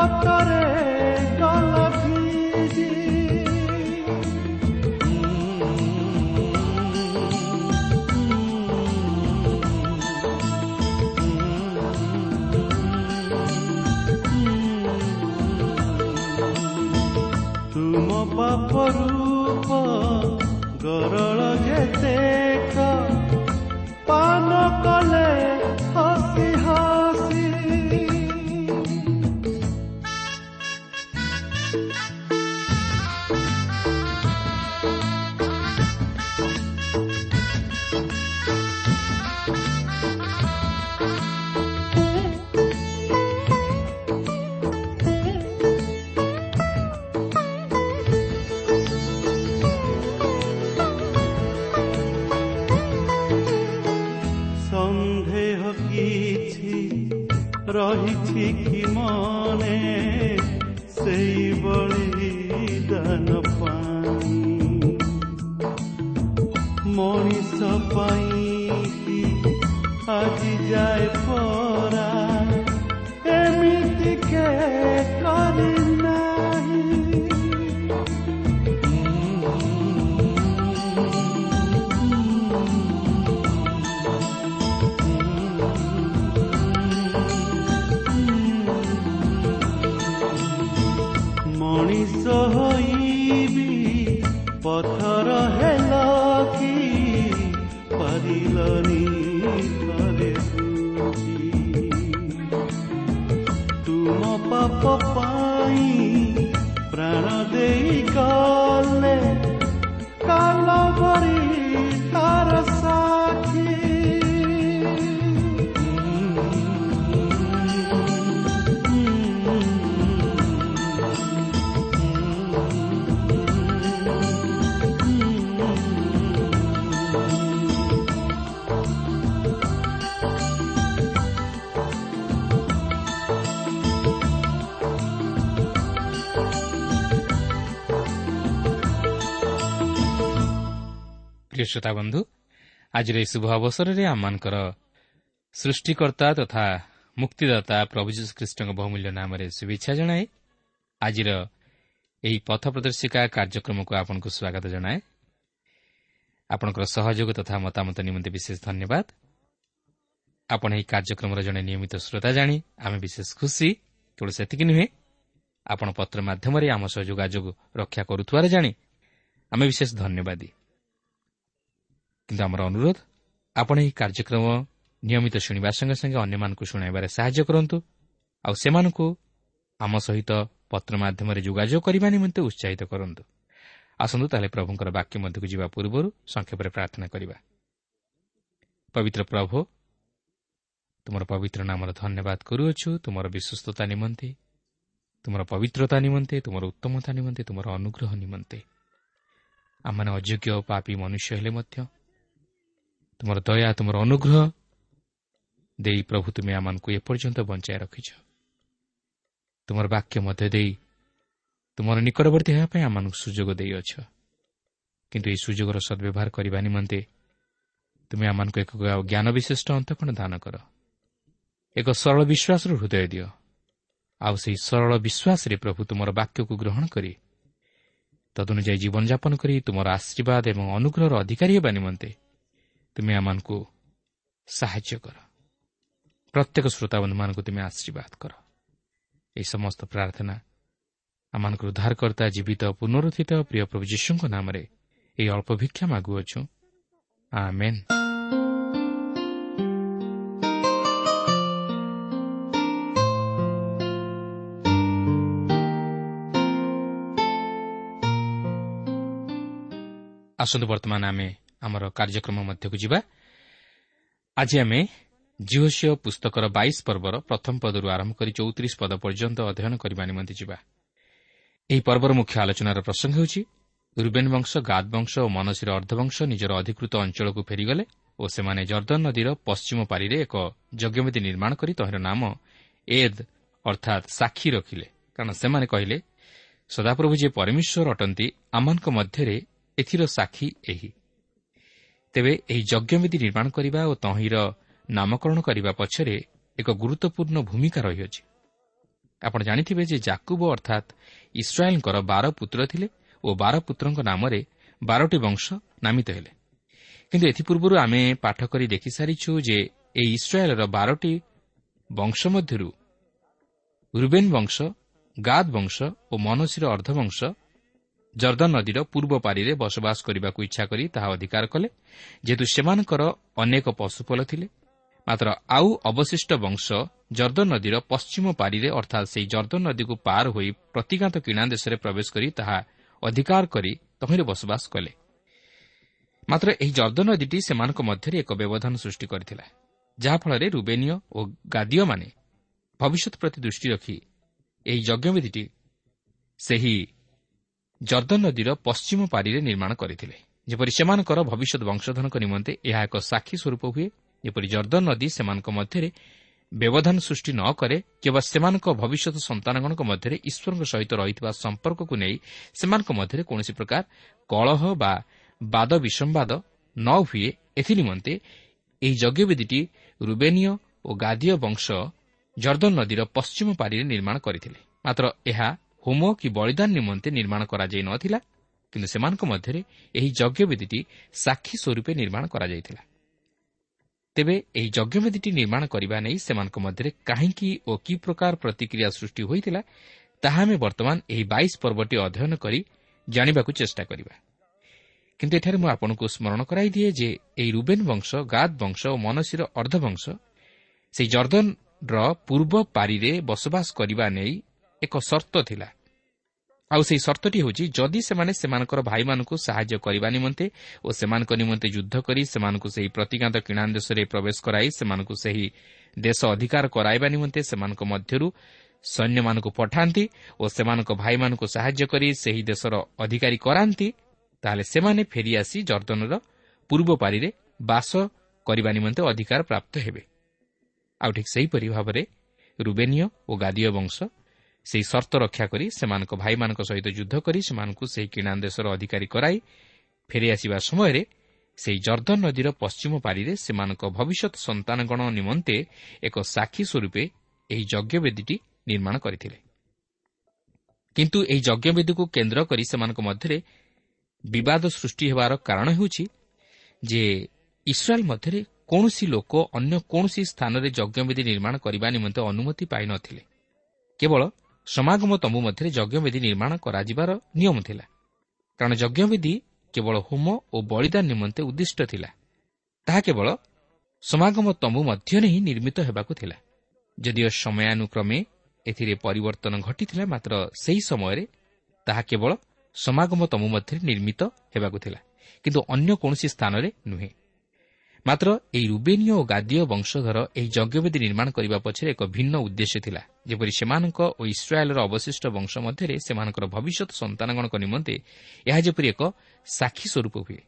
ରକତରେ ଗଲା ଭିଜି ତୁମ ପାପ ରୂପ ଗରଳ ଯେତେ ରହିଛି କି ମନେ? ସେଇଭଳି ଦାନ ପାଇଁ ମଣିଷ ପାଇଁ ଆଜି ଯାଏ ପ୍ରିୟ ଶ୍ରୋତା ବନ୍ଧୁ ଆଜିର ଏହି ଶୁଭ ଅବସରରେ ଆମମାନଙ୍କର ସୃଷ୍ଟିକର୍ତ୍ତା ତଥା ମୁକ୍ତିଦାତା ପ୍ରଭୁ ଯୀଶୁ ଖ୍ରୀଷ୍ଟଙ୍କ ବହୁମୂଲ୍ୟ ନାମରେ ଶୁଭେଚ୍ଛା ଜଣାଏ। ଆଜିର ଏହି ପଥ ପ୍ରଦର୍ଶିକା କାର୍ଯ୍ୟକ୍ରମକୁ ଆପଣଙ୍କୁ ସ୍ୱାଗତ ଜଣାଏ। ଆପଣଙ୍କର ସହଯୋଗ ତଥା ମତାମତ ନିମନ୍ତେ ବିଶେଷ ଧନ୍ୟବାଦ। ଆପଣ ଏହି କାର୍ଯ୍ୟକ୍ରମର ଜଣେ ନିୟମିତ ଶ୍ରୋତା ଜାଣି ଆମେ ବିଶେଷ ଖୁସି କେବଳ ସେତିକି ନୁହେଁ ଆପଣ ପତ୍ର ମାଧ୍ୟମରେ ଆମ ସହ ଯୋଗାଯୋଗ ରକ୍ଷା କରୁଥିବାର ଜାଣି ଆମେ ବିଶେଷ ଧନ୍ୟବାଦୀ। କିନ୍ତୁ ଆମର ଅନୁରୋଧ ଆପଣ ଏହି କାର୍ଯ୍ୟକ୍ରମ ନିୟମିତ ଶୁଣିବା ସଙ୍ଗେ ସଙ୍ଗେ ଅନ୍ୟମାନଙ୍କୁ ଶୁଣାଇବାରେ ସାହାଯ୍ୟ କରନ୍ତୁ ଆଉ ସେମାନଙ୍କୁ ଆମ ସହିତ ପତ୍ର ମାଧ୍ୟମରେ ଯୋଗାଯୋଗ କରିବା ନିମନ୍ତେ ଉତ୍ସାହିତ କରନ୍ତୁ। ଆସନ୍ତୁ ତାହେଲେ ପ୍ରଭୁଙ୍କର ବାକ୍ୟ ମଧ୍ୟକୁ ଯିବା ପୂର୍ବରୁ ସଂକ୍ଷେପରେ ପ୍ରାର୍ଥନା କରିବା। ପବିତ୍ର ପ୍ରଭୁ ତୁମର ପବିତ୍ର ନାମର ଧନ୍ୟବାଦ କରୁଅଛୁ ତୁମର ବିଶ୍ୱସ୍ତତା ନିମନ୍ତେ ତୁମର ପବିତ୍ରତା ନିମନ୍ତେ ତୁମର ଉତ୍ତମତା ନିମନ୍ତେ ତୁମର ଅନୁଗ୍ରହ ନିମନ୍ତେ। ଆମମାନେ ଅଯୋଗ୍ୟ ପାପୀ ମନୁଷ୍ୟ ହେଲେ ମଧ୍ୟ ତୁମର ଦୟା ତୁମର ଅନୁଗ୍ରହ ଦେଇ ପ୍ରଭୁ ତୁମେ ଆମମାନଙ୍କୁ ଏପର୍ଯ୍ୟନ୍ତ ବଞ୍ଚାଇ ରଖିଛ। ତୁମର ବାକ୍ୟ ମଧ୍ୟ ଦେଇ ତୁମର ନିକଟବର୍ତ୍ତୀ ହେବା ପାଇଁ ଆମମାନଙ୍କୁ ସୁଯୋଗ ଦେଇଅଛ। କିନ୍ତୁ ଏହି ସୁଯୋଗର ସଦ୍ବ୍ୟବହାର କରିବା ନିମନ୍ତେ ତୁମେ ଆମମାନଙ୍କୁ ଏକ ଜ୍ଞାନ ବିଶିଷ୍ଟ ଅନ୍ତକଣ ଦାନ କର। ଏକ ସରଳ ବିଶ୍ୱାସର ହୃଦୟ ଦିଅ। ଆଉ ସେହି ସରଳ ବିଶ୍ୱାସରେ ପ୍ରଭୁ ତୁମର ବାକ୍ୟକୁ ଗ୍ରହଣ କରି ତଦନୁଯାୟୀ ଜୀବନଯାପନ କରି ତୁମର ଆଶୀର୍ବାଦ ଏବଂ ଅନୁଗ୍ରହର ଅଧିକାରୀ ହେବା ନିମନ୍ତେ ତୁମେ ଆମମାନଙ୍କୁ ସାହାଯ୍ୟ କର। ପ୍ରତ୍ୟେକ ଶ୍ରୋତାବନ୍ଧୁମାନଙ୍କୁ ତୁମେ ଆଶୀର୍ବାଦ କର। ଏହି ସମସ୍ତ ପ୍ରାର୍ଥନା ଆମମାନଙ୍କର ଉଦ୍ଧାରକର୍ତ୍ତା ଜୀବିତ ପୁନରୁଦ୍ଧିତ ପ୍ରିୟ ପ୍ରଭୁ ଯୀଶୁଙ୍କ ନାମରେ ଏହି ଅଳ୍ପ ଭିକ୍ଷା ମାଗୁଅଛୁ। ଆସନ୍ତୁ ବର୍ତ୍ତମାନ ଆମେ ଆମର କାର୍ଯ୍ୟକ୍ରମ ମଧ୍ୟକୁ ଯିବା। ଆଜି ଆମେ ଜିଓସିଓ ପୁସ୍ତକର ବାଇଶ ପର୍ବର ପ୍ରଥମ ପଦରୁ ଆରମ୍ଭ କରି ଚଉତିରିଶ ପଦ ପର୍ଯ୍ୟନ୍ତ ଅଧ୍ୟୟନ କରିବା ନିମନ୍ତେ ଯିବା। ଏହି ପର୍ବର ମୁଖ୍ୟ ଆଲୋଚନାର ପ୍ରସଙ୍ଗ ହେଉଛି ରୁବେନ୍ ବଂଶ ଗାଦ ବଂଶ ଓ ମନସୀର ଅର୍ଦ୍ଧବଂଶ ନିଜର ଅଧିକୃତ ଅଞ୍ଚଳକୁ ଫେରିଗଲେ ଓ ସେମାନେ ଜର୍ଦ୍ଦନ ନଦୀର ପଶ୍ଚିମ ପାରିରେ ଏକ ଯଜ୍ଞବେଦୀ ନିର୍ମାଣ କରି ତହିଁର ନାମ ଏଦ୍ ଅର୍ଥାତ୍ ସାକ୍ଷୀ ରଖିଲେ। କାରଣ ସେମାନେ କହିଲେ ସଦାପ୍ରଭୁ ଯେ ପରମେଶ୍ୱର ଅଟନ୍ତି ଆମମାନଙ୍କ ମଧ୍ୟରେ ଏଥିର ସାକ୍ଷୀ ଏହି। ତେବେ ଏହି ଯଜ୍ଞବେଦୀ ନିର୍ମାଣ କରିବା ଓ ତହିଁର ନାମକରଣ କରିବା ପଛରେ ଏକ ଗୁରୁତ୍ୱପୂର୍ଣ୍ଣ ଭୂମିକା ରହିଅଛି। ଆପଣ ଜାଣିଥିବେ ଯେ ଜାକୁବ ଅର୍ଥାତ୍ ଇସ୍ରାଏଲ୍ଙ୍କର ବାର ପୁତ୍ର ଥିଲେ ଓ ବାର ପୁତ୍ରଙ୍କ ନାମରେ ବାରଟି ବଂଶ ନାମିତ ହେଲେ। କିନ୍ତୁ ଏଥିପୂର୍ବରୁ ଆମେ ପାଠ କରି ଦେଖିସାରିଛୁ ଯେ ଏହି ଇସ୍ରାଏଲ୍ର ବାରଟି ବଂଶ ମଧ୍ୟରୁ ରୁବେନ୍ ବଂଶ ଗାଦ ବଂଶ ଓ ମନସୀର ଅର୍ଦ୍ଧବଂଶ ଜର୍ଦ୍ଦନ ନଦୀର ପୂର୍ବ ପାରିରେ ବସବାସ କରିବାକୁ ଇଚ୍ଛା କରି ତାହା ଅଧିକାର କଲେ। ଯେହେତୁ ସେମାନଙ୍କର ଅନେକ ପଶୁପଲ ଥିଲେ। ମାତ୍ର ଆଉ ଅବଶିଷ୍ଟ ବଂଶ ଜର୍ଦ୍ଦନ ନଦୀର ପଶ୍ଚିମ ପାରିରେ ଅର୍ଥାତ୍ ସେହି ଜର୍ଦ୍ଦନ ନଦୀକୁ ପାର ହୋଇ ପ୍ରତିଗାନ୍ତ କିଣା ଦେଶରେ ପ୍ରବେଶ କରି ତାହା ଅଧିକାର କରି ତହିଁରେ ବସବାସ କଲେ। ମାତ୍ର ଏହି ଜର୍ଦ୍ଦନ ନଦୀଟି ସେମାନଙ୍କ ମଧ୍ୟରେ ଏକ ବ୍ୟବଧାନ ସୃଷ୍ଟି କରିଥିଲା ଯାହାଫଳରେ ରୁବେନୀୟ ଓ ଗାଦୀୟମାନେ ଭବିଷ୍ୟତ ପ୍ରତି ଦୃଷ୍ଟି ରଖି ଏହି ଯଜ୍ଞବିଧିଟି ସେହି ଜର୍ଦ୍ଦନ ନଦୀର ପଶ୍ଚିମ ପାରିରେ ନିର୍ମାଣ କରିଥିଲେ। ଯେପରି ସେମାନଙ୍କର ଭବିଷ୍ୟତ ବଂଶଧନଙ୍କ ନିମନ୍ତେ ଏହା ଏକ ସାକ୍ଷୀ ସ୍ୱରୂପ ହୁଏ ଯେପରି ଜର୍ଦ୍ଦନ ନଦୀ ସେମାନଙ୍କ ମଧ୍ୟରେ ବ୍ୟବଧାନ ସୃଷ୍ଟି ନ କରେ କିମ୍ବା ସେମାନଙ୍କ ଭବିଷ୍ୟତ ସନ୍ତାନଗଣଙ୍କ ମଧ୍ୟରେ ଈଶ୍ୱରଙ୍କ ସହିତ ରହିଥିବା ସମ୍ପର୍କକୁ ନେଇ ସେମାନଙ୍କ ମଧ୍ୟରେ କୌଣସି ପ୍ରକାର କଳହ ବା ବାଦ ବିସମ୍ବାଦ ନ ହୁଏ। ଏଥିନିମନ୍ତେ ଏହି ଯଜ୍ଞବେଦୀଟି ରୁବେନୀୟ ଓ ଗାଦୀୟ ବଂଶ ଜର୍ଦ୍ଦନ ନଦୀର ପଶ୍ଚିମ ପାରିରେ ନିର୍ମାଣ କରିଥିଲେ। ମାତ୍ର ଏହା ହୋମ କି ବଳିଦାନ ନିମନ୍ତେ ନିର୍ମାଣ କରାଯାଇ ନ ଥିଲା କିନ୍ତୁ ସେମାନଙ୍କ ମଧ୍ୟରେ ଏହି ଯଜ୍ଞବେଦୀଟି ସାକ୍ଷୀ ସ୍ୱରୂପେ ନିର୍ମାଣ କରାଯାଇଥିଲା। ତେବେ ଏହି ଯଜ୍ଞବେଦୀଟି ନିର୍ମାଣ କରିବା ନେଇ ସେମାନଙ୍କ ମଧ୍ୟରେ କାହିଁକି ଓ କି ପ୍ରକାର ପ୍ରତିକ୍ରିୟା ସୃଷ୍ଟି ହୋଇଥିଲା ତାହା ଆମେ ବର୍ତ୍ତମାନ ଏହି ବାଇଶ ପର୍ବଟି ଅଧ୍ୟୟନ କରି ଜାଣିବାକୁ ଚେଷ୍ଟା କରିବା। କିନ୍ତୁ ଏଠାରେ ମୁଁ ଆପଣଙ୍କୁ ସ୍ମରଣ କରାଇଦିଏ ଯେ ଏହି ରୁବେନ୍ ବଂଶ ଗାଦ ବଂଶ ଓ ମନସୀର ଅର୍ଦ୍ଧବଂଶ ସେହି ଜର୍ଦ୍ଦନର ପୂର୍ବ ପାରିରେ ବସବାସ କରିବା ନେଇ ଏକ ସର୍ତ୍ତ ଥିଲା। ଆଉ ସେହି ସର୍ତ୍ତଟି ହେଉଛି ଯଦି ସେମାନେ ସେମାନଙ୍କର ଭାଇମାନଙ୍କୁ ସାହାଯ୍ୟ କରିବା ନିମନ୍ତେ ଓ ସେମାନଙ୍କ ନିମନ୍ତେ ଯୁଦ୍ଧ କରି ସେମାନଙ୍କୁ ସେହି ପ୍ରତିଜ୍ଞାତ କିଣା ଦେଶରେ ପ୍ରବେଶ କରାଇ ସେମାନଙ୍କୁ ସେହି ଦେଶ ଅଧିକାର କରାଇବା ନିମନ୍ତେ ସେମାନଙ୍କ ମଧ୍ୟରୁ ସୈନ୍ୟମାନଙ୍କୁ ପଠାନ୍ତି ଓ ସେମାନଙ୍କ ଭାଇମାନଙ୍କୁ ସାହାଯ୍ୟ କରି ସେହି ଦେଶର ଅଧିକାରୀ କରାନ୍ତି ତାହେଲେ ସେମାନେ ଫେରିଆସି ଜର୍ଦ୍ଦନର ପୂର୍ବ ପାରିରେ ବାସ କରିବା ନିମନ୍ତେ ଅଧିକାର ପ୍ରାପ୍ତ ହେବେ। ଆଉ ଠିକ୍ ସେହିପରି ଭାବରେ ରୁବେନୀୟ ଓ ଗାଦୀୟ ବଂଶ ସେହି ସର୍ତ୍ତ ରକ୍ଷା କରି ସେମାନଙ୍କ ଭାଇମାନଙ୍କ ସହିତ ଯୁଦ୍ଧ କରି ସେମାନଙ୍କୁ ସେହି କିଣା ଦେଶର ଅଧିକାରୀ କରାଇ ଫେରିଆସିବା ସମୟରେ ସେହି ଜର୍ଦ୍ଦନ ନଦୀର ପଶ୍ଚିମ ପାରିରେ ସେମାନଙ୍କ ଭବିଷ୍ୟତ ସନ୍ତାନଗଣ ନିମନ୍ତେ ଏକ ସାକ୍ଷୀ ସ୍ୱରୂପେ ଏହି ଯଜ୍ଞବେଦୀଟି ନିର୍ମାଣ କରିଥିଲେ। କିନ୍ତୁ ଏହି ଯଜ୍ଞବେଦୀକୁ କେନ୍ଦ୍ର କରି ସେମାନଙ୍କ ମଧ୍ୟରେ ବିବାଦ ସୃଷ୍ଟି ହେବାର କାରଣ ହେଉଛି ଯେ ଇସ୍ରାଏଲ୍ ମଧ୍ୟରେ କୌଣସି ଲୋକ ଅନ୍ୟ କୌଣସି ସ୍ଥାନରେ ଯଜ୍ଞବେଦୀ ନିର୍ମାଣ କରିବା ନିମନ୍ତେ ଅନୁମତି ପାଇନଥିଲେ। କେବଳ ସମାଗମ ତମ୍ବୁ ମଧ୍ୟରେ ଯଜ୍ଞବେଦୀ ନିର୍ମାଣ କରାଯିବାର ନିୟମ ଥିଲା। କାରଣ ଯଜ୍ଞବେଦୀ କେବଳ ହୋମ ଓ ବଳିଦାନ ନିମନ୍ତେ ଉଦ୍ଦିଷ୍ଟ ଥିଲା। ତାହା କେବଳ ସମାଗମ ତମ୍ବୁ ମଧ୍ୟରେ ହିଁ ନିର୍ମିତ ହେବାକୁ ଥିଲା। ଯଦିଓ ସମୟାନୁକ୍ରମେ ଏଥିରେ ପରିବର୍ତ୍ତନ ଘଟିଥିଲା ମାତ୍ର ସେହି ସମୟରେ ତାହା କେବଳ ସମାଗମ ତମ୍ବୁ ମଧ୍ୟରେ ନିର୍ମିତ ହେବାକୁ ଥିଲା କିନ୍ତୁ ଅନ୍ୟ କୌଣସି ସ୍ଥାନରେ ନୁହେଁ। ମାତ୍ର ଏହି ରୁବେନୀୟ ଓ ଗାଦୀୟ ବଂଶଧର ଏହି ଯଜ୍ଞବେଦୀ ନିର୍ମାଣ କରିବା ପଛରେ ଏକ ଭିନ୍ନ ଉଦ୍ଦେଶ୍ୟ ଥିଲା। ଯେପରି ସେମାନଙ୍କ ଓ ଇସ୍ରାଏଲ୍ର ଅବଶିଷ୍ଟ ବଂଶ ମଧ୍ୟରେ ସେମାନଙ୍କର ଭବିଷ୍ୟତ ସନ୍ତାନଗଣଙ୍କ ନିମନ୍ତେ ଏହା ଯେପରି ଏକ ସାକ୍ଷୀ ସ୍ୱରୂପ ହୁଏ।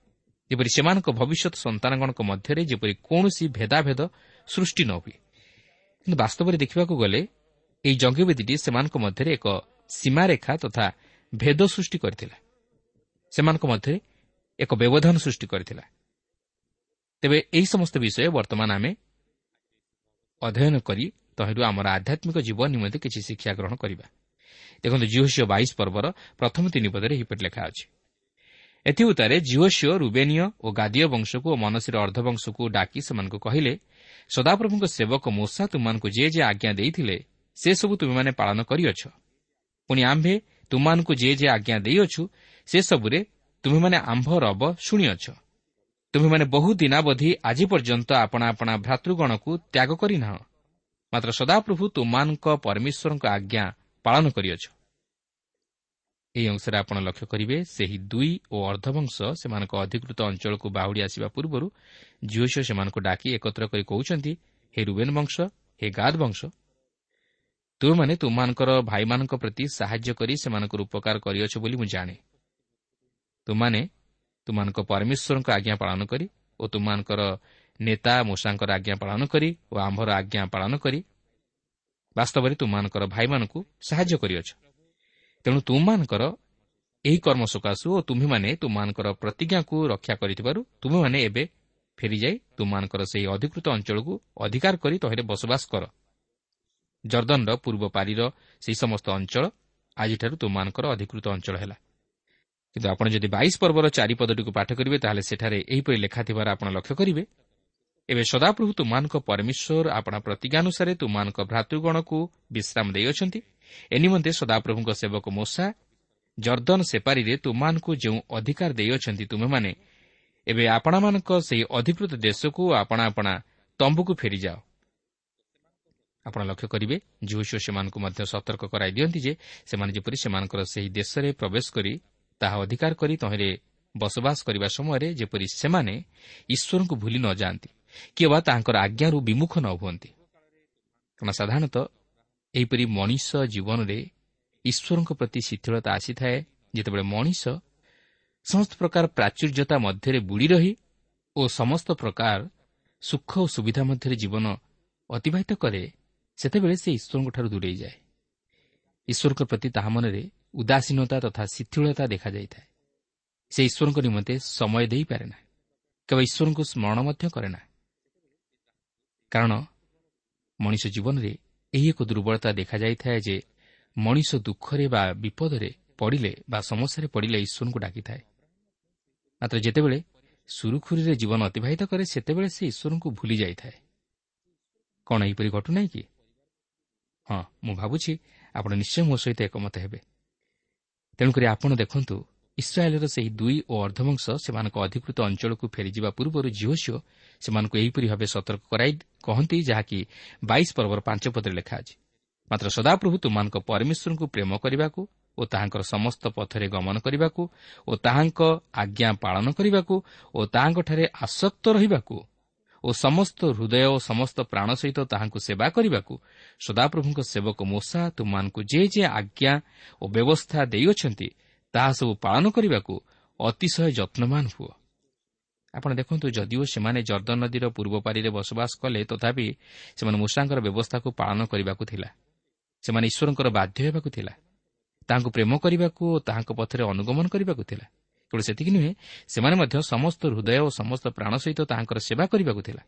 ଯେପରି ସେମାନଙ୍କ ଭବିଷ୍ୟତ ସନ୍ତାନଗଣଙ୍କ ମଧ୍ୟରେ ଯେପରି କୌଣସି ଭେଦାଭେଦ ସୃଷ୍ଟି ନ ହୁଏ। କିନ୍ତୁ ବାସ୍ତବରେ ଦେଖିବାକୁ ଗଲେ ଏହି ଯଜ୍ଞବେଦୀଟି ସେମାନଙ୍କ ମଧ୍ୟରେ ଏକ ସୀମାରେଖା ତଥା ଭେଦ ସୃଷ୍ଟି କରିଥିଲା। ସେମାନଙ୍କ ମଧ୍ୟରେ ଏକ ବ୍ୟବଧାନ ସୃଷ୍ଟି କରିଥିଲା। ତେବେ ଏହି ସମସ୍ତ ବିଷୟ ବର୍ତ୍ତମାନ ଆମେ ଅଧ୍ୟୟନ କରି ତହିଁରୁ ଆମର ଆଧ୍ୟାତ୍ମିକ ଜୀବନ ନିମନ୍ତେ କିଛି ଶିକ୍ଷା ଗ୍ରହଣ କରିବା। ଦେଖନ୍ତୁ ଜିଓସିଓ ବାଇଶ ପର୍ବର ପ୍ରଥମ ତିନି ପଦରେ ଏହିପରି ଲେଖା ଅଛି। ଏଥିଉତ୍ତାରେ ଜିଓସିଓ ରୁବେନିୟ ଓ ଗାଦୀୟ ବଂଶକୁ ଓ ମନସୀର ଅର୍ଦ୍ଧବଂଶକୁ ଡାକି ସେମାନଙ୍କୁ କହିଲେ ସଦାପ୍ରଭୁଙ୍କ ସେବକ ମୋଷା ତୁମମାନଙ୍କୁ ଯେ ଯେ ଆଜ୍ଞା ଦେଇଥିଲେ ସେସବୁ ତୁମେମାନେ ପାଳନ କରିଅଛ। ପୁଣି ଆମ୍ଭେ ତୁମମାନଙ୍କୁ ଯେ ଯେ ଆଜ୍ଞା ଦେଇଅଛୁ ସେସବୁରେ ତୁମେମାନେ ଆମ୍ଭ ରବ ଶୁଣିଅଛ। ତୁମେମାନେ ବହୁ ଦିନାବଧି ଆଜି ପର୍ଯ୍ୟନ୍ତ ଆପଣା ଆପଣା ଭ୍ରାତୃଗଣକୁ ତ୍ୟାଗ କରିନାହ ମାତ୍ର ସଦାପ୍ରଭୁ ତୁମାନଙ୍କ ପରମେଶ୍ୱରଙ୍କ ଆଜ୍ଞା ପାଳନ କରିଅଛ। ଏହି ଅଂଶରେ ଆପଣ ଲକ୍ଷ୍ୟ କରିବେ ସେହି ଦୁଇ ଓ ଅର୍ଦ୍ଧବଂଶ ସେମାନଙ୍କ ଅଧିକୃତ ଅଞ୍ଚଳକୁ ବାହୁଡ଼ି ଆସିବା ପୂର୍ବରୁ ଝିଅଶିଅ ସେମାନଙ୍କୁ ଡାକି ଏକତ୍ର କରି କହୁଛନ୍ତି ହେ ରୁବେନ୍ ବଂଶ ହେ ଗାଦ ବଂଶ ତୁମେମାନେ ତୁମମାନଙ୍କର ଭାଇମାନଙ୍କ ପ୍ରତି ସାହାଯ୍ୟ କରି ସେମାନଙ୍କର ଉପକାର କରିଅଛ ବୋଲି ମୁଁ ଜାଣେ। ତୁମମାନେ ତୁମମାନଙ୍କ ପରମେଶ୍ୱରଙ୍କ ଆଜ୍ଞା ପାଳନ କରି ଓ ତୁମମାନଙ୍କର ନେତା ମୂଷାଙ୍କର ଆଜ୍ଞା ପାଳନ କରି ଓ ଆମ୍ଭର ଆଜ୍ଞା ପାଳନ କରି ବାସ୍ତବରେ ତୁମମାନଙ୍କର ଭାଇମାନଙ୍କୁ ସାହାଯ୍ୟ କରିଅଛ। ତେଣୁ ତୁମମାନଙ୍କର ଏହି କର୍ମ ସକାଶୁ ଓ ତୁମ୍ଭେମାନେ ତୁମମାନଙ୍କର ପ୍ରତିଜ୍ଞାକୁ ରକ୍ଷା କରିଥିବାରୁ ତୁମେମାନେ ଏବେ ଫେରିଯାଇ ତୁମମାନଙ୍କର ସେହି ଅଧିକୃତ ଅଞ୍ଚଳକୁ ଅଧିକାର କରି ତହିଁରେ ବସବାସ କର। ଜର୍ଦ୍ଦନର ପୂର୍ବ ପାରିର ସେହି ସମସ୍ତ ଅଞ୍ଚଳ ଆଜିଠାରୁ ତୁମମାନଙ୍କର ଅଧିକୃତ ଅଞ୍ଚଳ ହେଲା। କିନ୍ତୁ ଆପଣ ଯଦି ବାଇଶ ପର୍ବର ଚାରିପଦଟିକୁ ପାଠ କରିବେ ତାହେଲେ ସେଠାରେ ଏହିପରି ଲେଖା ଥିବାର ଆପଣ ଲକ୍ଷ୍ୟ କରିବେ। ଏବେ ସଦାପ୍ରଭୁ ତୁମାନଙ୍କ ପରମେଶ୍ୱର ଆପଣା ପ୍ରତିଜ୍ଞାନୁସାରେ ତୁମାନଙ୍କ ଭ୍ରାତୃଗଣକୁ ବିଶ୍ରାମ ଦେଇଅଛନ୍ତି। ଏ ନିମନ୍ତେ ସଦାପ୍ରଭୁଙ୍କ ସେବକ ମୋଷା ଜର୍ଦ୍ଦନ ସେପାରିରେ ତୁମାନଙ୍କୁ ଯେଉଁ ଅଧିକାର ଦେଇଅଛନ୍ତି ତୁମେମାନେ ଏବେ ଆପଣମାନଙ୍କ ସେହି ଅଧିକୃତ ଦେଶକୁ ଆପଣା ଆପଣା ତମ୍ବୁକୁ ଫେରିଯାଅ। ଆପଣ ଲକ୍ଷ୍ୟ କରିବେ ଝିଅଶିଅ ସେମାନଙ୍କୁ ମଧ୍ୟ ସତର୍କ କରାଇ ଦିଅନ୍ତି ଯେ ସେମାନେ ଯେପରି ସେମାନଙ୍କର ସେହି ଦେଶରେ ପ୍ରବେଶ କରି ତାହା ଅଧିକାର କରି ତହିଁରେ ବସବାସ କରିବା ସମୟରେ ଯେପରି ସେମାନେ ଈଶ୍ୱରଙ୍କୁ ଭୁଲି ନ ଯାଆନ୍ତି କିମ୍ବା ତାହାଙ୍କର ଆଜ୍ଞାରୁ ବିମୁଖ ନ ହୁଅନ୍ତି। କାରଣ ସାଧାରଣତଃ ଏହିପରି ମଣିଷ ଜୀବନରେ ଈଶ୍ୱରଙ୍କ ପ୍ରତି ଶିଥିଳତା ଆସିଥାଏ ଯେତେବେଳେ ମଣିଷ ସମସ୍ତ ପ୍ରକାର ପ୍ରାଚୁର୍ଯ୍ୟତା ମଧ୍ୟରେ ବୁଡ଼ି ରହି ଓ ସମସ୍ତ ପ୍ରକାର ସୁଖ ଓ ସୁବିଧା ମଧ୍ୟରେ ଜୀବନ ଅତିବାହିତ କରେ ସେତେବେଳେ ସେ ଈଶ୍ୱରଙ୍କଠାରୁ ଦୂରେଇ ଯାଏ। ଈଶ୍ୱରଙ୍କ ପ୍ରତି ତାହା ମନରେ ଉଦାସୀନତା ତଥା ଶିଥିଳତା ଦେଖାଯାଇଥାଏ। ସେ ଈଶ୍ୱରଙ୍କ ନିମନ୍ତେ ସମୟ ଦେଇପାରେ ନା କେବଳ ଈଶ୍ୱରଙ୍କୁ ସ୍ମରଣ ମଧ୍ୟ କରେ ନା କାରଣ ମଣିଷ ଜୀବନରେ ଏହି ଏକ ଦୁର୍ବଳତା ଦେଖାଯାଇଥାଏ ଯେ ମଣିଷ ଦୁଃଖରେ ବା ବିପଦରେ ପଡ଼ିଲେ ବା ସମସ୍ୟାରେ ପଡ଼ିଲେ ଈଶ୍ୱରଙ୍କୁ ଡାକିଥାଏ। ମାତ୍ର ଯେତେବେଳେ ସୁରୁଖୁରୁରେ ଜୀବନ ଅତିବାହିତ କରେ ସେତେବେଳେ ସେ ଈଶ୍ୱରଙ୍କୁ ଭୁଲି ଯାଇଥାଏ। କ'ଣ ଏହିପରି ଘଟୁନାହିଁ କି? ହଁ ମୁଁ ଭାବୁଛି ଆପଣ ନିଶ୍ଚୟ ମୋ ସହିତ ଏକମତ ହେବେ। ତେଣୁକରି ଆପଣ ଦେଖନ୍ତୁ ଇସ୍ରାଏଲ୍ର ସେହି ଦୁଇ ଓ ଅର୍ଦ୍ଧବଂଶ ସେମାନଙ୍କ ଅଧିକୃତ ଅଞ୍ଚଳକୁ ଫେରିଯିବା ପୂର୍ବରୁ ଝିଅସିଓ ସେମାନଙ୍କୁ ଏହିପରି ଭାବେ ସତର୍କ କରାଇ କହନ୍ତି ଯାହାକି ବାଇଶ ପର୍ବର ପାଞ୍ଚ ପଦରେ ଲେଖା ଅଛି। ମାତ୍ର ସଦାପ୍ରଭୁ ତୁମାନଙ୍କ ପରମେଶ୍ୱରଙ୍କୁ ପ୍ରେମ କରିବାକୁ ଓ ତାହାଙ୍କର ସମସ୍ତ ପଥରେ ଗମନ କରିବାକୁ ଓ ତାହାଙ୍କ ଆଜ୍ଞା ପାଳନ କରିବାକୁ ଓ ତାହାଙ୍କଠାରେ ଆସକ୍ତ ରହିବାକୁ ଓ ସମସ୍ତ ହୃଦୟ ଓ ସମସ୍ତ ପ୍ରାଣ ସହିତ ତାହାଙ୍କୁ ସେବା କରିବାକୁ ସଦାପ୍ରଭୁଙ୍କ ସେବକ ମୂଷା ତୁମମାନଙ୍କୁ ଯେ ଯେ ଆଜ୍ଞା ଓ ବ୍ୟବସ୍ଥା ଦେଇଅଛନ୍ତି ତାହା ସବୁ ପାଳନ କରିବାକୁ ଅତିଶୟ ଯତ୍ନବାନ ହୁଅ। ଆପଣ ଦେଖନ୍ତୁ ଯଦିଓ ସେମାନେ ଜର୍ଦ୍ଦନ ନଦୀର ପୂର୍ବ ପାରିରେ ବସବାସ କଲେ ତଥାପି ସେମାନେ ମୂଷାଙ୍କର ବ୍ୟବସ୍ଥାକୁ ପାଳନ କରିବାକୁ ଥିଲା। ସେମାନେ ଈଶ୍ୱରଙ୍କର ବାଧ୍ୟ ହେବାକୁ ଥିଲା। ତାହାଙ୍କୁ ପ୍ରେମ କରିବାକୁ ଓ ତାହାଙ୍କ ପଥରେ ଅନୁଗମନ କରିବାକୁ ଥିଲା। କେବଳ ସେତିକି ନୁହେଁ ସେମାନେ ମଧ୍ୟ ସମସ୍ତ ହୃଦୟ ଓ ସମସ୍ତ ପ୍ରାଣ ସହିତ ତାହାଙ୍କର ସେବା କରିବାକୁ ଥିଲା।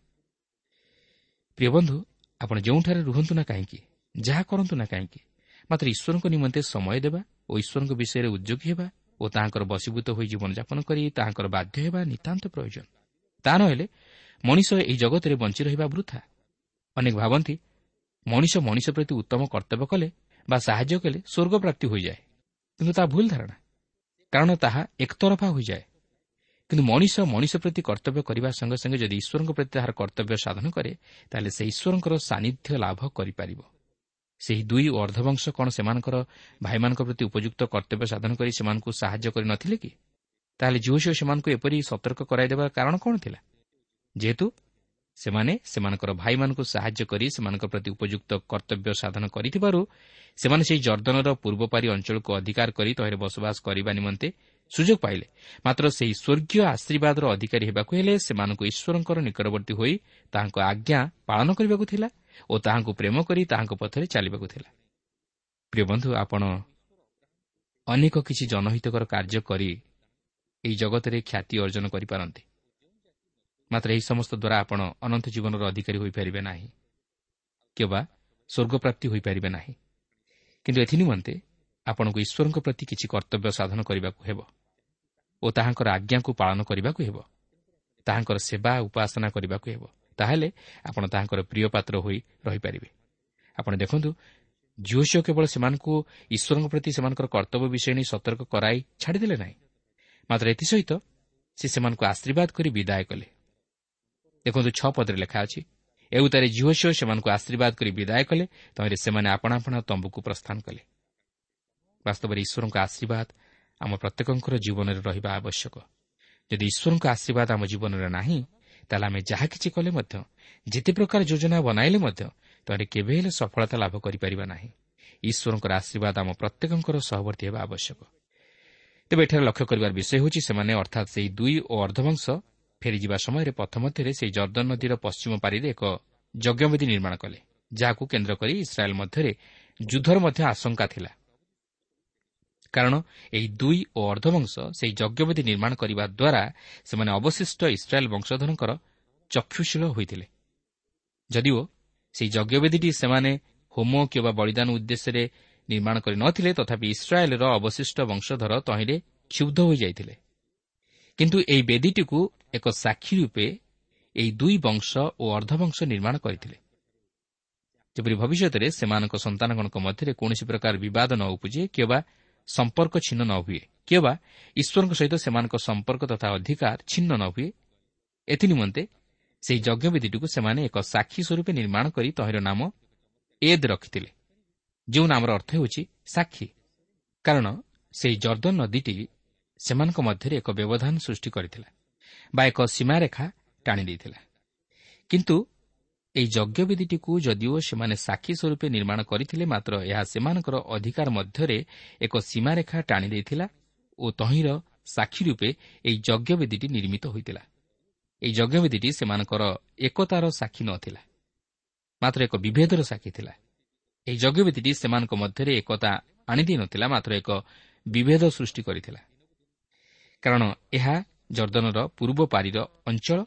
ପ୍ରିୟ ବନ୍ଧୁ ଆପଣ ଯେଉଁଠାରେ ରୁହନ୍ତୁ ନା କାହିଁକି ଯାହା କରନ୍ତୁ ନା କାହିଁକି ମାତ୍ର ଈଶ୍ୱରଙ୍କ ନିମନ୍ତେ ସମୟ ଦେବା ଓ ଈଶ୍ୱରଙ୍କ ବିଷୟରେ ଉଦ୍ଯୋଗୀ ହେବା ଓ ତାହାଙ୍କର ବଶୀଭୂତ ହୋଇ ଜୀବନଯାପନ କରି ତାହାଙ୍କର ବାଧ୍ୟ ହେବା ନିତାନ୍ତ ପ୍ରୟୋଜନ। ତାହା ନହେଲେ ମଣିଷ ଏହି ଜଗତରେ ବଞ୍ଚି ରହିବା ବୃଥା। ଅନେକ ଭାବନ୍ତି ମଣିଷ ମଣିଷ ପ୍ରତି ଉତ୍ତମ କର୍ତ୍ତବ୍ୟ କଲେ ବା ସାହାଯ୍ୟ କଲେ ସ୍ୱର୍ଗ ପ୍ରାପ୍ତି ହୋଇଯାଏ। କିନ୍ତୁ ତାହା ଭୁଲ ଧାରଣା କାରଣ ତାହା ଏକତରଫା ହୋଇଯାଏ କିନ୍ତୁ ମଣିଷ ମଣିଷ ପ୍ରତି କର୍ତ୍ତବ୍ୟ କରିବା ସଙ୍ଗେ ସଙ୍ଗେ ଯଦି ଈଶ୍ୱରଙ୍କ ପ୍ରତି ତାହାର କର୍ତ୍ତବ୍ୟ ସାଧନ କରେ ତାହେଲେ ସେ ଈଶ୍ୱରଙ୍କର ସାନ୍ନିଧ୍ୟ ଲାଭ କରିପାରିବ ସେହି ଦୁଇ ଓ ଅର୍ଦ୍ଧବଂଶ କ'ଣ ସେମାନଙ୍କର ଭାଇମାନଙ୍କ ପ୍ରତି ଉପଯୁକ୍ତ କର୍ତ୍ତବ୍ୟ ସାଧନ କରି ସେମାନଙ୍କୁ ସାହାଯ୍ୟ କରିନଥିଲେ କି? ତାହେଲେ ଝିଅ ସେମାନଙ୍କୁ ଏପରି ସତର୍କ କରାଇଦେବାର କାରଣ କ'ଣ ଥିଲା? ଯେହେତୁ ସେମାନେ ସେମାନଙ୍କର ଭାଇମାନଙ୍କୁ ସାହାଯ୍ୟ କରି ସେମାନଙ୍କ ପ୍ରତି ଉପଯୁକ୍ତ କର୍ତ୍ତବ୍ୟ ସାଧନ କରିଥିବାରୁ ସେମାନେ ସେହି ଜର୍ଦ୍ଦନର ପୂର୍ବପାରି ଅଞ୍ଚଳକୁ ଅଧିକାର କରି ତହିଁରେ ବସବାସ କରିବା ନିମନ୍ତେ ସୁଯୋଗ ପାଇଲେ। ମାତ୍ର ସେହି ସ୍ୱର୍ଗୀୟ ଆଶୀର୍ବାଦର ଅଧିକାରୀ ହେବାକୁ ହେଲେ ସେମାନଙ୍କୁ ଈଶ୍ୱରଙ୍କର ନିକଟବର୍ତ୍ତୀ ହୋଇ ତାହାଙ୍କ ଆଜ୍ଞା ପାଳନ କରିବାକୁ ଥିଲା ଓ ତାହାଙ୍କୁ ପ୍ରେମ କରି ତାହାଙ୍କ ପଥରେ ଚାଲିବାକୁ ଥିଲା। ପ୍ରିୟ ବନ୍ଧୁ ଆପଣ ଅନେକ କିଛି ଜନହିତକର କାର୍ଯ୍ୟ କରି ଏହି ଜଗତରେ ଖ୍ୟାତି ଅର୍ଜନ କରିପାରନ୍ତି। ମାତ୍ର ଏହି ସମସ୍ତ ଦ୍ୱାରା ଆପଣ ଅନନ୍ତ ଜୀବନର ଅଧିକାରୀ ହୋଇପାରିବେ ନାହିଁ। କିମ୍ବା ସ୍ୱର୍ଗପ୍ରାପ୍ତି ହୋଇପାରିବେ ନାହିଁ। କିନ୍ତୁ ଏଥିନିମନ୍ତେ ଆପଣଙ୍କୁ ଈଶ୍ୱରଙ୍କ ପ୍ରତି କିଛି କର୍ତ୍ତବ୍ୟ ସାଧନ କରିବାକୁ ହେବ ଓ ତାହାଙ୍କର ଆଜ୍ଞାକୁ ପାଳନ କରିବାକୁ ହେବ। ତାହାଙ୍କର ସେବା ଉପାସନା କରିବାକୁ ହେବ। ତାହେଲେ ଆପଣ ତାହାଙ୍କର ପ୍ରିୟ ପାତ୍ର ହୋଇ ରହିପାରିବେ। ଆପଣ ଦେଖନ୍ତୁ ଝିଅ କେବଳ ସେମାନଙ୍କୁ ଈଶ୍ୱରଙ୍କ ପ୍ରତି ସେମାନଙ୍କର କର୍ତ୍ତବ୍ୟ ବିଷୟ ନେଇ ସତର୍କ କରାଇ ଛାଡ଼ିଦେଲେ ନାହିଁ। ମାତ୍ର ଏଥିସହିତ ସେ ସେମାନଙ୍କୁ ଆଶୀର୍ବାଦ କରି ବିଦାୟ କଲେ। ଦେଖନ୍ତୁ ଛଅ ପଦରେ ଲେଖା ଅଛି ଏଉତାରେ ଝିଅ ଝିଅ ସେମାନଙ୍କୁ ଆଶୀର୍ବାଦ କରି ବିଦାୟ କଲେ ତହିଁରେ ସେମାନେ ଆପଣା ଆପଣା ତମ୍ବୁକୁ ପ୍ରସ୍ଥାନ କଲେ। ବାସ୍ତବରେ ଈଶ୍ୱରଙ୍କ ଆଶୀର୍ବାଦ ଆମ ପ୍ରତ୍ୟେକଙ୍କର ଜୀବନରେ ରହିବା ଆବଶ୍ୟକ। ଯଦି ଈଶ୍ୱରଙ୍କ ଆଶୀର୍ବାଦ ଆମ ଜୀବନରେ ନାହିଁ ତାହେଲେ ଆମେ ଯାହା କିଛି କଲେ ମଧ୍ୟ ଯେତେ ପ୍ରକାର ଯୋଜନା ବନାଇଲେ ମଧ୍ୟ ତାହେଲେ କେବେ ହେଲେ ସଫଳତା ଲାଭ କରିପାରିବା ନାହିଁ। ଈଶ୍ୱରଙ୍କର ଆଶୀର୍ବାଦ ଆମ ପ୍ରତ୍ୟେକଙ୍କର ସହବର୍ତ୍ତୀ ହେବା ଆବଶ୍ୟକ। ତେବେ ଏଠାରେ ଲକ୍ଷ୍ୟ କରିବାର ବିଷୟ ହେଉଛି ସେମାନେ ଅର୍ଥାତ୍ ସେହି ଦୁଇ ଓ ଅର୍ଦ୍ଧବଂଶ ଫେରିଯିବା ସମୟରେ ପଥ ମଧ୍ୟରେ ସେହି ଜର୍ଦ୍ଦନ ନଦୀର ପଶ୍ଚିମ ପାରିରେ ଏକ ଯଜ୍ଞବେଦୀ ନିର୍ମାଣ କଲେ ଯାହାକୁ କେନ୍ଦ୍ର କରି ଇସ୍ରାଏଲ୍ ମଧ୍ୟରେ ଯୁଦ୍ଧର ମଧ୍ୟ ଆଶଙ୍କା ଥିଲା। କାରଣ ଏହି ଦୁଇ ଓ ଅର୍ଦ୍ଧବଂଶ ସେହି ଯଜ୍ଞବେଦୀ ନିର୍ମାଣ କରିବା ଦ୍ୱାରା ସେମାନେ ଅବଶିଷ୍ଟ ଇସ୍ରାଏଲ୍ ବଂଶଧରଙ୍କର ଚକ୍ଷୁଶୀଳ ହୋଇଥିଲେ। ଯଦିଓ ସେହି ଯଜ୍ଞବେଦୀଟି ସେମାନେ ହୋମ କିମ୍ବା ବଳିଦାନ ଉଦ୍ଦେଶ୍ୟରେ ନିର୍ମାଣ କରିନଥିଲେ ତଥାପି ଇସ୍ରାଏଲ୍ର ଅବଶିଷ୍ଟ ବଂଶଧର ତହିଁରେ କ୍ଷୁବ୍ଧ ହୋଇଯାଇଥିଲେ। କିନ୍ତୁ ଏହି ବେଦୀଟିକୁ ଏକ ସାକ୍ଷୀ ରୂପେ ଏହି ଦୁଇ ବଂଶ ଓ ଅର୍ଦ୍ଧବଂଶ ନିର୍ମାଣ କରିଥିଲେ। ଯେପରି ଭବିଷ୍ୟତରେ ସେମାନଙ୍କ ସନ୍ତାନଗଣଙ୍କ ମଧ୍ୟରେ କୌଣସି ପ୍ରକାର ବିବାଦ ନ ଉପୁଜେ କିମ୍ବା ସମ୍ପର୍କ ଛିନ୍ନ ନ ହୁଏ କିମ୍ବା ଈଶ୍ୱରଙ୍କ ସହିତ ସେମାନଙ୍କ ସମ୍ପର୍କ ତଥା ଅଧିକାର ଛିନ୍ନ ନ ହୁଏ ଏଥିନିମନ୍ତେ ସେହି ଯଜ୍ଞବିଧିଟିକୁ ସେମାନେ ଏକ ସାକ୍ଷୀ ସ୍ୱରୂପେ ନିର୍ମାଣ କରି ତହିଁର ନାମ ଏଦ୍ ରଖିଥିଲେ ଯେଉଁ ନାମର ଅର୍ଥ ହେଉଛି ସାକ୍ଷୀ। କାରଣ ସେହି ଜର୍ଦ୍ଦନ ନଦୀଟି ସେମାନଙ୍କ ମଧ୍ୟରେ ଏକ ବ୍ୟବଧାନ ସୃଷ୍ଟି କରିଥିଲା। ବା ଏକ ସୀମାରେଖା ଟାଣି ଦେଇଥିଲା। କିନ୍ତୁ ଏହି ଯଜ୍ଞବିଧିଟିକୁ ଯଦିଓ ସେମାନେ ସାକ୍ଷୀ ସ୍ୱରୂପେ ନିର୍ମାଣ କରିଥିଲେ ମାତ୍ର ଏହା ସେମାନଙ୍କର ଅଧିକାର ମଧ୍ୟରେ ଏକ ସୀମାରେଖା ଟାଣି ଦେଇଥିଲା ଓ ତହିଁର ସାକ୍ଷୀ ରୂପେ ଏହି ଯଜ୍ଞବିଧିଟି ନିର୍ମିତ ହୋଇଥିଲା। ଏହି ଯଜ୍ଞବିଧିଟି ସେମାନଙ୍କର ଏକତାର ସାକ୍ଷୀ ନଥିଲା ମାତ୍ର ଏକ ବିଭେଦର ସାକ୍ଷୀ ଥିଲା। ଏହି ଯଜ୍ଞବିଧିଟି ସେମାନଙ୍କ ମଧ୍ୟରେ ଏକତା ଆଣିଦେଇ ନଥିଲା ମାତ୍ର ଏକ ବିଭେଦ ସୃଷ୍ଟି କରିଥିଲା। କାରଣ ଏହା ଜର୍ଦ୍ଦନର ପୂର୍ବ ପାରିର ଅଞ୍ଚଳ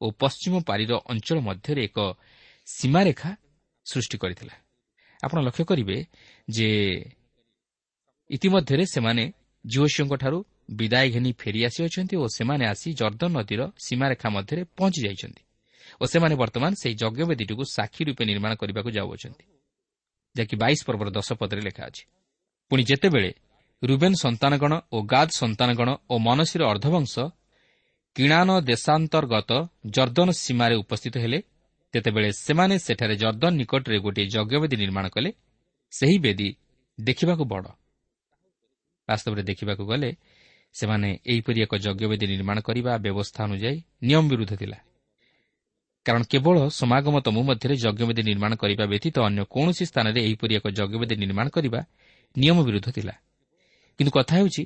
ଓ ପଶ୍ଚିମ ପାରିର ଅଞ୍ଚଳ ମଧ୍ୟରେ ଏକ ସୀମାରେଖା ସୃଷ୍ଟି କରିଥିଲା। ଆପଣ ଲକ୍ଷ୍ୟ କରିବେ ଯେ ଇତିମଧ୍ୟରେ ସେମାନେ ଝିଅଶିଓଙ୍କଠାରୁ ବିଦାୟ ଘେନି ଫେରିଆସିଅଛନ୍ତି ଓ ସେମାନେ ଆସି ଜର୍ଦ୍ଦନ ନଦୀର ସୀମାରେଖା ମଧ୍ୟରେ ପହଞ୍ଚି ଯାଇଛନ୍ତି ଓ ସେମାନେ ବର୍ତ୍ତମାନ ସେହି ଯଜ୍ଞବେଦୀଟିକୁ ସାକ୍ଷୀ ରୂପେ ନିର୍ମାଣ କରିବାକୁ ଯାଉଅଛନ୍ତି ଯାହାକି ବାଇଶ ପର୍ବର ଦଶ ପଦରେ ଲେଖା ଅଛି। ପୁଣି ଯେତେବେଳେ ରୁବେନ୍ ସନ୍ତାନଗଣ ଓ ଗାଦ୍ ସନ୍ତାନଗଣ ଓ ମନସୀର ଅର୍ଦ୍ଧବଂଶ କିଣାନ ଦେଶାନ୍ତର୍ଗତ ଜର୍ଦ୍ଦନ ସୀମାରେ ଉପସ୍ଥିତ ହେଲେ ତେତେବେଳେ ସେମାନେ ସେଠାରେ ଜର୍ଦ୍ଦନ ନିକଟରେ ଗୋଟିଏ ଯଜ୍ଞବେଦୀ ନିର୍ମାଣ କଲେ। ସେହି ବେଦୀ ଦେଖିବାକୁ ବଡ଼। ବାସ୍ତବରେ ଦେଖିବାକୁ ଗଲେ ସେମାନେ ଏହିପରି ଏକ ଯଜ୍ଞବେଦୀ ନିର୍ମାଣ କରିବା ବ୍ୟବସ୍ଥା ଅନୁଯାୟୀ ନିୟମ ବିରୁଦ୍ଧ ଥିଲା। କାରଣ କେବଳ ସମାଗମ ତମୁ ମଧ୍ୟରେ ଯଜ୍ଞବେଦୀ ନିର୍ମାଣ କରିବା ବ୍ୟତୀତ ଅନ୍ୟ କୌଣସି ସ୍ଥାନରେ ଏହିପରି ଏକ ଯଜ୍ଞବେଦୀ ନିର୍ମାଣ କରିବା ନିୟମ ବିରୁଦ୍ଧ ଥିଲା। କିନ୍ତୁ କଥା ହେଉଛି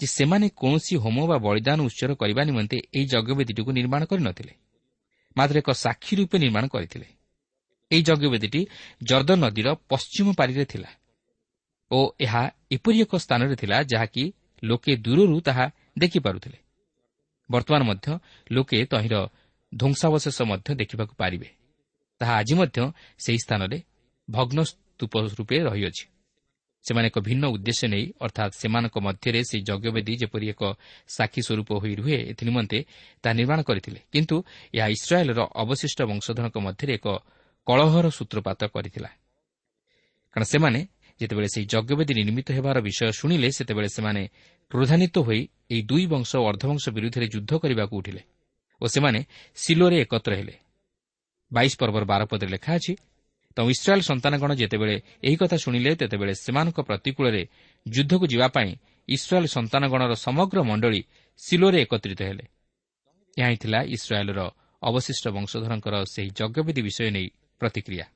ଯେ ସେମାନେ କୌଣସି ହୋମ ବା ବଳିଦାନ ଉତ୍ସର କରିବା ନିମନ୍ତେ ଏହି ଯଜ୍ଞବେଦୀଟିକୁ ନିର୍ମାଣ କରିନଥିଲେ। ମାତ୍ର ଏକ ସାକ୍ଷୀ ରୂପେ ନିର୍ମାଣ କରିଥିଲେ। ଏହି ଯଜ୍ଞବେଦୀଟି ଜର୍ଦ୍ଦନ ନଦୀର ପଶ୍ଚିମ ପାରିରେ ଥିଲା ଓ ଏହା ଏପରି ଏକ ସ୍ଥାନରେ ଥିଲା ଯାହାକି ଲୋକେ ଦୂରରୁ ତାହା ଦେଖିପାରୁଥିଲେ। ବର୍ତ୍ତମାନ ମଧ୍ୟ ଲୋକେ ତହିଁର ଧ୍ୱଂସାବଶେଷ ମଧ୍ୟ ଦେଖିବାକୁ ପାରିବେ। ତାହା ଆଜି ମଧ୍ୟ ସେହି ସ୍ଥାନରେ ଭଗ୍ନ ସ୍ତୂପ ରୂପେ ରହିଅଛି। ସେମାନେ ଏକ ଭିନ୍ନ ଉଦ୍ଦେଶ୍ୟ ନେଇ ଅର୍ଥାତ୍ ସେମାନଙ୍କ ମଧ୍ୟରେ ସେହି ଯଜ୍ଞବେଦୀ ଯେପରି ଏକ ସାକ୍ଷୀ ସ୍ୱରୂପ ହୋଇ ରୁହେ ଏଥିନିମନ୍ତେ ତାହା ନିର୍ମାଣ କରିଥିଲେ। କିନ୍ତୁ ଏହା ଇସ୍ରାଏଲ୍ର ଅବଶିଷ୍ଟ ବଂଶଧରଙ୍କ ମଧ୍ୟରେ ଏକ କଳହର ସୂତ୍ରପାତ କରିଥିଲା। କାରଣ ସେମାନେ ଯେତେବେଳେ ସେହି ଯଜ୍ଞବେଦୀ ନିର୍ମିତ ହେବାର ବିଷୟ ଶୁଣିଲେ ସେତେବେଳେ ସେମାନେ କ୍ରୋଧାନ୍ୱିତ ହୋଇ ଏହି ଦୁଇ ବଂଶ ଓ ଅର୍ଦ୍ଧବଂଶ ବିରୁଦ୍ଧରେ ଯୁଦ୍ଧ କରିବାକୁ ଉଠିଲେ ଓ ସେମାନେ ସିଲୋରେ ଏକତ୍ର ହେଲେ। ବାଇଶ ପର୍ବର ବାରପଦରେ ଲେଖା ଅଛି ତ ଇସ୍ରାଏଲ୍ ସନ୍ତାନଗଣ ଯେତେବେଳେ ଏହି କଥା ଶୁଣିଲେ ତେତେବେଳେ ସେମାନଙ୍କ ପ୍ରତିକୂଳରେ ଯୁଦ୍ଧକୁ ଯିବା ପାଇଁ ଇସ୍ରାଏଲ୍ ସନ୍ତାନଗଣର ସମଗ୍ର ମଣ୍ଡଳୀ ସିଲୋରେ ଏକତ୍ରିତ ହେଲେ। ଏହା ହିଁ ଥିଲା ଇସ୍ରାଏଲ୍ର ଅବଶିଷ୍ଟ ବଂଶଧରଙ୍କର ସେହି ଯଜ୍ଞବିଧି ବିଷୟ ନେଇ ପ୍ରତିକ୍ରିୟା।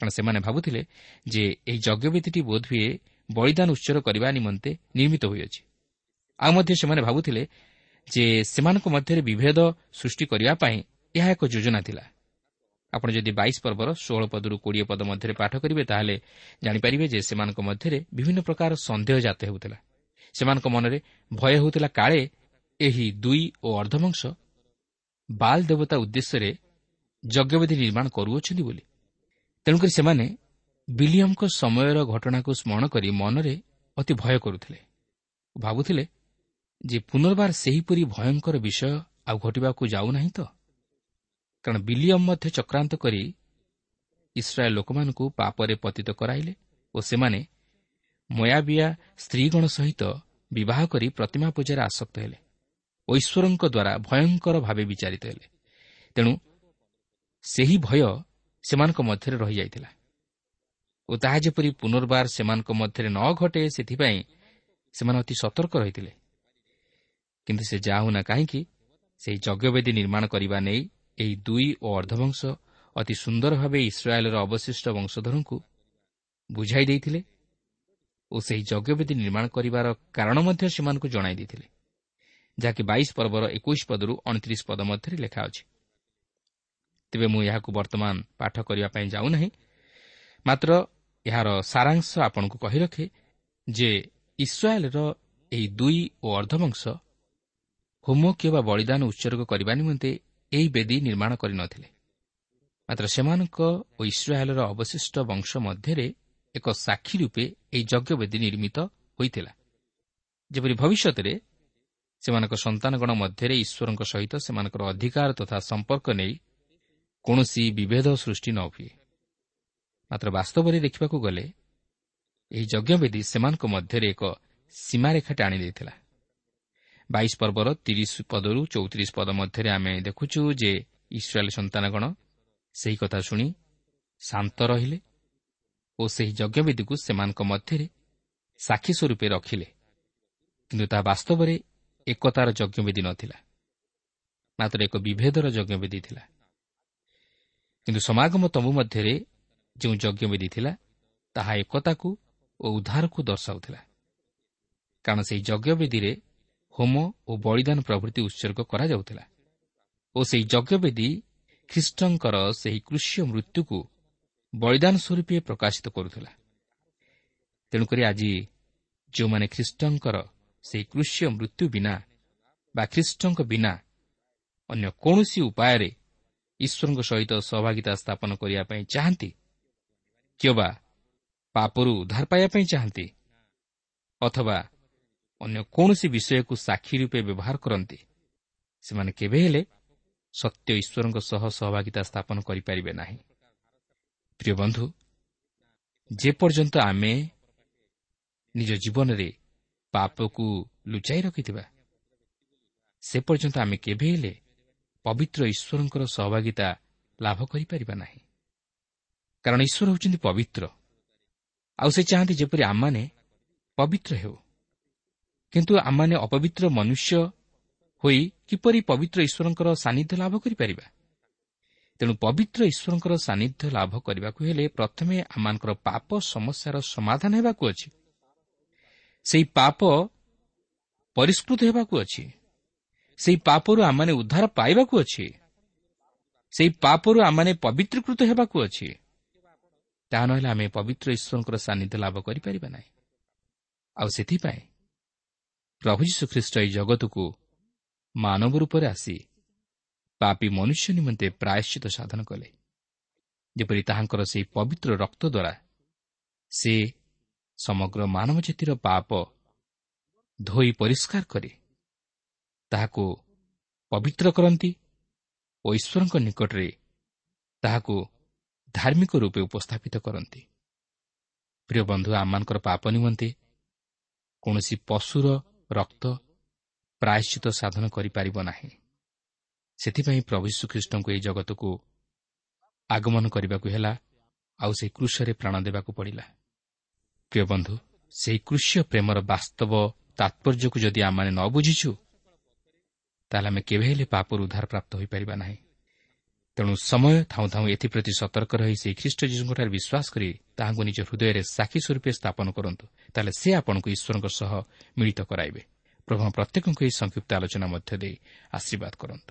କାରଣ ସେମାନେ ଭାବୁଥିଲେ ଯେ ଏହି ଯଜ୍ଞବିଧିଟି ବୋଧହୁଏ ବଳିଦାନ ଉତ୍ସର କରିବା ନିମନ୍ତେ ନିର୍ମିତ ହୋଇଅଛି। ଆଉ ମଧ୍ୟ ସେମାନେ ଭାବୁଥିଲେ ଯେ ସେମାନଙ୍କ ମଧ୍ୟରେ ବିଭେଦ ସୃଷ୍ଟି କରିବା ପାଇଁ ଏହା ଏକ ଯୋଜନା ଥିଲା। ଆପଣ ଯଦି ବାଇଶ ପର୍ବର ଷୋହଳ ପଦରୁ କୋଡ଼ିଏ ପଦ ମଧ୍ୟରେ ପାଠ କରିବେ ତାହେଲେ ଜାଣିପାରିବେ ଯେ ସେମାନଙ୍କ ମଧ୍ୟରେ ବିଭିନ୍ନ ପ୍ରକାର ସନ୍ଦେହ ଜାତ ହେଉଥିଲା। ସେମାନଙ୍କ ମନରେ ଭୟ ହେଉଥିଲା କାଳେ ଏହି ଦୁଇ ଓ ଅର୍ଦ୍ଧବଂଶ ବାଲ୍ ଦେବତା ଉଦ୍ଦେଶ୍ୟରେ ଯଜ୍ଞବେଦୀ ନିର୍ମାଣ କରୁଅଛନ୍ତି ବୋଲି। ତେଣୁକରି ସେମାନେ ବିଲିୟମଙ୍କ ସମୟର ଘଟଣାକୁ ସ୍ମରଣ କରି ମନରେ ଅତି ଭୟ କରୁଥିଲେ ଭାବୁଥିଲେ ଯେ ପୁନର୍ବାର ସେହିପରି ଭୟଙ୍କର ବିଷୟ ଆଉ ଘଟିବାକୁ ଯାଉନାହିଁ ତ? କାରଣ ବିଲିୟମ ମଧ୍ୟ ଚକ୍ରାନ୍ତ କରି ଇସ୍ରାଏଲ୍ ଲୋକମାନଙ୍କୁ ପାପରେ ପତିତ କରାଇଲେ ଓ ସେମାନେ ମୟାବିଆ ସ୍ତ୍ରୀଗଣ ସହିତ ବିବାହ କରି ପ୍ରତିମା ପୂଜାରେ ଆସକ୍ତ ହେଲେ ଓ ଈଶ୍ୱରଙ୍କ ଦ୍ୱାରା ଭୟଙ୍କର ଭାବେ ବିଚାରିତ ହେଲେ। ତେଣୁ ସେହି ଭୟ ସେମାନଙ୍କ ମଧ୍ୟରେ ରହିଯାଇଥିଲା ଓ ତାହା ଯେପରି ପୁନର୍ବାର ସେମାନଙ୍କ ମଧ୍ୟରେ ନ ଘଟେ ସେଥିପାଇଁ ସେମାନେ ଅତି ସତର୍କ ରହିଥିଲେ। କିନ୍ତୁ ସେ ଯାହା ହେଉନା କାହିଁକି ସେହି ଯଜ୍ଞବେଦୀ ନିର୍ମାଣ କରିବା ନେଇ ଏହି ଦୁଇ ଓ ଅର୍ଦ୍ଧବଂଶ ଅତି ସୁନ୍ଦର ଭାବେ ଇସ୍ରାଏଲ୍ର ଅବଶିଷ୍ଟ ବଂଶଧରଙ୍କୁ ବୁଝାଇ ଦେଇଥିଲେ ଓ ସେହି ଯଜ୍ଞବେଦୀ ନିର୍ମାଣ କରିବାର କାରଣ ମଧ୍ୟ ସେମାନଙ୍କୁ ଜଣାଇ ଦେଇଥିଲେ ଯାହାକି ବାଇଶ ପର୍ବର ଏକୋଇଶ ପଦରୁ ଅଣତିରିଶ ପଦ ମଧ୍ୟରେ ଲେଖା ଅଛି। ତେବେ ମୁଁ ଏହାକୁ ବର୍ତ୍ତମାନ ପାଠ କରିବା ପାଇଁ ଯାଉନାହିଁ ମାତ୍ର ଏହାର ସାରାଂଶ ଆପଣଙ୍କୁ କହି ରଖେ ଯେ ଇସ୍ରାଏଲ୍ର ଏହି ଦୁଇ ଓ ଅର୍ଦ୍ଧବଂଶ ହୋମ କିମ୍ବା ବଳିଦାନ ଉତ୍ସର୍ଗ କରିବା ନିମନ୍ତେ ଏହି ବେଦୀ ନିର୍ମାଣ କରିନଥିଲେ ମାତ୍ର ସେମାନଙ୍କ ଓ ଇସ୍ରାଏଲ୍ର ଅବଶିଷ୍ଟ ବଂଶ ମଧ୍ୟରେ ଏକ ସାକ୍ଷୀ ରୂପେ ଏହି ଯଜ୍ଞବେଦୀ ନିର୍ମିତ ହୋଇଥିଲା। ଯେପରି ଭବିଷ୍ୟତରେ ସେମାନଙ୍କ ସନ୍ତାନଗଣ ମଧ୍ୟରେ ଈଶ୍ୱରଙ୍କ ସହିତ ସେମାନଙ୍କର ଅଧିକାର ତଥା ସମ୍ପର୍କ ନେଇ କୌଣସି ବିଭେଦ ସୃଷ୍ଟି ନ ହୁଏ। ମାତ୍ର ବାସ୍ତବରେ ଦେଖିବାକୁ ଗଲେ ଏହି ଯଜ୍ଞବେଦୀ ସେମାନଙ୍କ ମଧ୍ୟରେ ଏକ ସୀମାରେଖାଟେ ଆଣିଦେଇଥିଲା ବାଇଶ ପର୍ବର ତିରିଶ ପଦରୁ ଚଉତିରିଶ ପଦ ମଧ୍ୟରେ ଆମେ ଦେଖୁଛୁ ଯେ ଇସ୍ରାଏଲ୍ ସନ୍ତାନଗଣ ସେହି କଥା ଶୁଣି ଶାନ୍ତ ରହିଲେ ଓ ସେହି ଯଜ୍ଞବେଦୀକୁ ସେମାନଙ୍କ ମଧ୍ୟରେ ସାକ୍ଷୀ ସ୍ୱରୂପେ ରଖିଲେ। କିନ୍ତୁ ତାହା ବାସ୍ତବରେ ଏକତାର ଯଜ୍ଞବେଦୀ ନଥିଲା ମାତ୍ର ଏକ ବିଭେଦର ଯଜ୍ଞବେଦୀ ଥିଲା। କିନ୍ତୁ ସମାଗମ ତମ୍ବୁ ମଧ୍ୟରେ ଯେଉଁ ଯଜ୍ଞବେଦୀ ଥିଲା ତାହା ଏକତାକୁ ଓ ଉଦ୍ଧାରକୁ ଦର୍ଶାଉଥିଲା। କାରଣ ସେହି ଯଜ୍ଞବେଦୀରେ ହୋମ ଓ ବଳିଦାନ ପ୍ରଭୃତି ଉତ୍ସର୍ଗ କରାଯାଉଥିଲା ଓ ସେହି ଯଜ୍ଞବେଦୀ ଖ୍ରୀଷ୍ଟଙ୍କର ସେହି କୃଷ୍ୟ ମୃତ୍ୟୁକୁ ବଳିଦାନ ସ୍ୱରୂପେ ପ୍ରକାଶିତ କରୁଥିଲା। ତେଣୁକରି ଆଜି ଯେଉଁମାନେ ଖ୍ରୀଷ୍ଟଙ୍କର ସେହି କୃଷ୍ୟ ମୃତ୍ୟୁ ବିନା ବା ଖ୍ରୀଷ୍ଟଙ୍କ ବିନା ଅନ୍ୟ କୌଣସି ଉପାୟରେ ଈଶ୍ୱରଙ୍କ ସହିତ ସହଭାଗିତା ସ୍ଥାପନ କରିବା ପାଇଁ ଚାହାନ୍ତି କିମ୍ବା ପାପରୁ ଉଦ୍ଧାର ପାଇବା ପାଇଁ ଚାହାନ୍ତି ଅଥବା ଅନ୍ୟ କୌଣସି ବିଷୟକୁ ସାକ୍ଷୀ ରୂପେ ବ୍ୟବହାର କରନ୍ତି। ସେମାନେ କେବେ ହେଲେ ସତ୍ୟ ଈଶ୍ୱରଙ୍କ ସହ ସହଭାଗିତା ସ୍ଥାପନ କରିପାରିବେ ନାହିଁ। ପ୍ରିୟ ବନ୍ଧୁ ଯେପର୍ଯ୍ୟନ୍ତ ଆମେ ନିଜ ଜୀବନରେ ପାପକୁ ଲୁଚାଇ ରଖିଥିବା ସେ ପର୍ଯ୍ୟନ୍ତ ଆମେ କେବେ ହେଲେ ପବିତ୍ର ଈଶ୍ୱରଙ୍କର ସହଭାଗିତା ଲାଭ କରିପାରିବା ନାହିଁ। କାରଣ ଈଶ୍ୱର ହେଉଛନ୍ତି ପବିତ୍ର। ଆଉ ସେ ଚାହାନ୍ତି ଯେପରି ଆମମାନେ ପବିତ୍ର ହେଉ। କିନ୍ତୁ ଆମମାନେ ଅପବିତ୍ର ମନୁଷ୍ୟ ହୋଇ କିପରି ପବିତ୍ର ଈଶ୍ୱରଙ୍କର ସାନ୍ନିଧ୍ୟ ଲାଭ କରିପାରିବା? ତେଣୁ ପବିତ୍ର ଈଶ୍ୱରଙ୍କର ସାନ୍ନିଧ୍ୟ ଲାଭ କରିବାକୁ ହେଲେ ପ୍ରଥମେ ଆମମାନଙ୍କର ପାପ ସମସ୍ୟାର ସମାଧାନ ହେବାକୁ ଅଛି। ସେହି ପାପ ପରିଷ୍କୃତ ହେବାକୁ ଅଛି। ସେହି ପାପରୁ ଆମମାନେ ଉଦ୍ଧାର ପାଇବାକୁ ଅଛି। ସେହି ପାପରୁ ଆମମାନେ ପବିତ୍ରକୃତ ହେବାକୁ ଅଛି। ତାହା ନହେଲେ ଆମେ ପବିତ୍ର ଈଶ୍ୱରଙ୍କର ସାନ୍ନିଧ୍ୟ ଲାଭ କରିପାରିବା ନାହିଁ। ଆଉ ସେଥିପାଇଁ ପ୍ରଭୁ ଯୀଶୁଖ୍ରୀଷ୍ଟ ଏହି ଜଗତକୁ ମାନବ ରୂପରେ ଆସି ପାପୀ ମନୁଷ୍ୟ ନିମନ୍ତେ ପ୍ରାୟଶ୍ଚିତ ସାଧନ କଲେ। ଯେପରି ତାହାଙ୍କର ସେହି ପବିତ୍ର ରକ୍ତ ଦ୍ୱାରା ସେ ସମଗ୍ର ମାନବ ଜାତିର ପାପ ଧୋଇ ପରିଷ୍କାର କରି ତାହାକୁ ପବିତ୍ର କରନ୍ତି ଓ ଈଶ୍ୱରଙ୍କ ନିକଟରେ ତାହାକୁ ଧାର୍ମିକ ରୂପେ ଉପସ୍ଥାପିତ କରନ୍ତି। ପ୍ରିୟ ବନ୍ଧୁ ଆମମାନଙ୍କର ପାପ ନିମନ୍ତେ କୌଣସି ପଶୁର ରକ୍ତ ପ୍ରାୟଶ୍ଚିତ ସାଧନ କରିପାରିବ ନାହିଁ। ସେଥିପାଇଁ ପ୍ରଭୁ ଶ୍ରୀଖ୍ରୀଷ୍ଟଙ୍କୁ ଏହି ଜଗତକୁ ଆଗମନ କରିବାକୁ ହେଲା ଆଉ ସେହି କୃଷରେ ପ୍ରାଣ ଦେବାକୁ ପଡ଼ିଲା। ପ୍ରିୟ ବନ୍ଧୁ ସେହି କୃଷ୍ୟ ପ୍ରେମର ବାସ୍ତବ ତାତ୍ପର୍ଯ୍ୟକୁ ଯଦି ଆମମାନେ ନ ବୁଝିଛୁ ତାହେଲେ ଆମେ କେବେ ହେଲେ ପାପରୁ ଉଦ୍ଧାର ପ୍ରାପ୍ତ ହୋଇପାରିବା ନାହିଁ। ତେଣୁ ସମୟ ଥାଉଁ ଥାଉଁ ଏଥିପ୍ରତି ସତର୍କ ରହି ସେହି ଖ୍ରୀଷ୍ଟ ଯୀଶୁଙ୍କଠାରେ ବିଶ୍ୱାସ କରି ତାହାଙ୍କୁ ନିଜ ହୃଦୟରେ ସାକ୍ଷୀ ସ୍ୱରୂପେ ସ୍ଥାପନ କରନ୍ତୁ। ତାହେଲେ ସେ ଆପଣଙ୍କୁ ଈଶ୍ୱରଙ୍କ ସହ ମିଳିତ କରାଇବେ। ପ୍ରଭୁ ପ୍ରତ୍ୟେକଙ୍କୁ ଏହି ସଂକ୍ଷିପ୍ତ ଆଲୋଚନା ମଧ୍ୟ ଦେଇ ଆଶୀର୍ବାଦ କରନ୍ତୁ।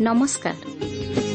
ନମସ୍କାର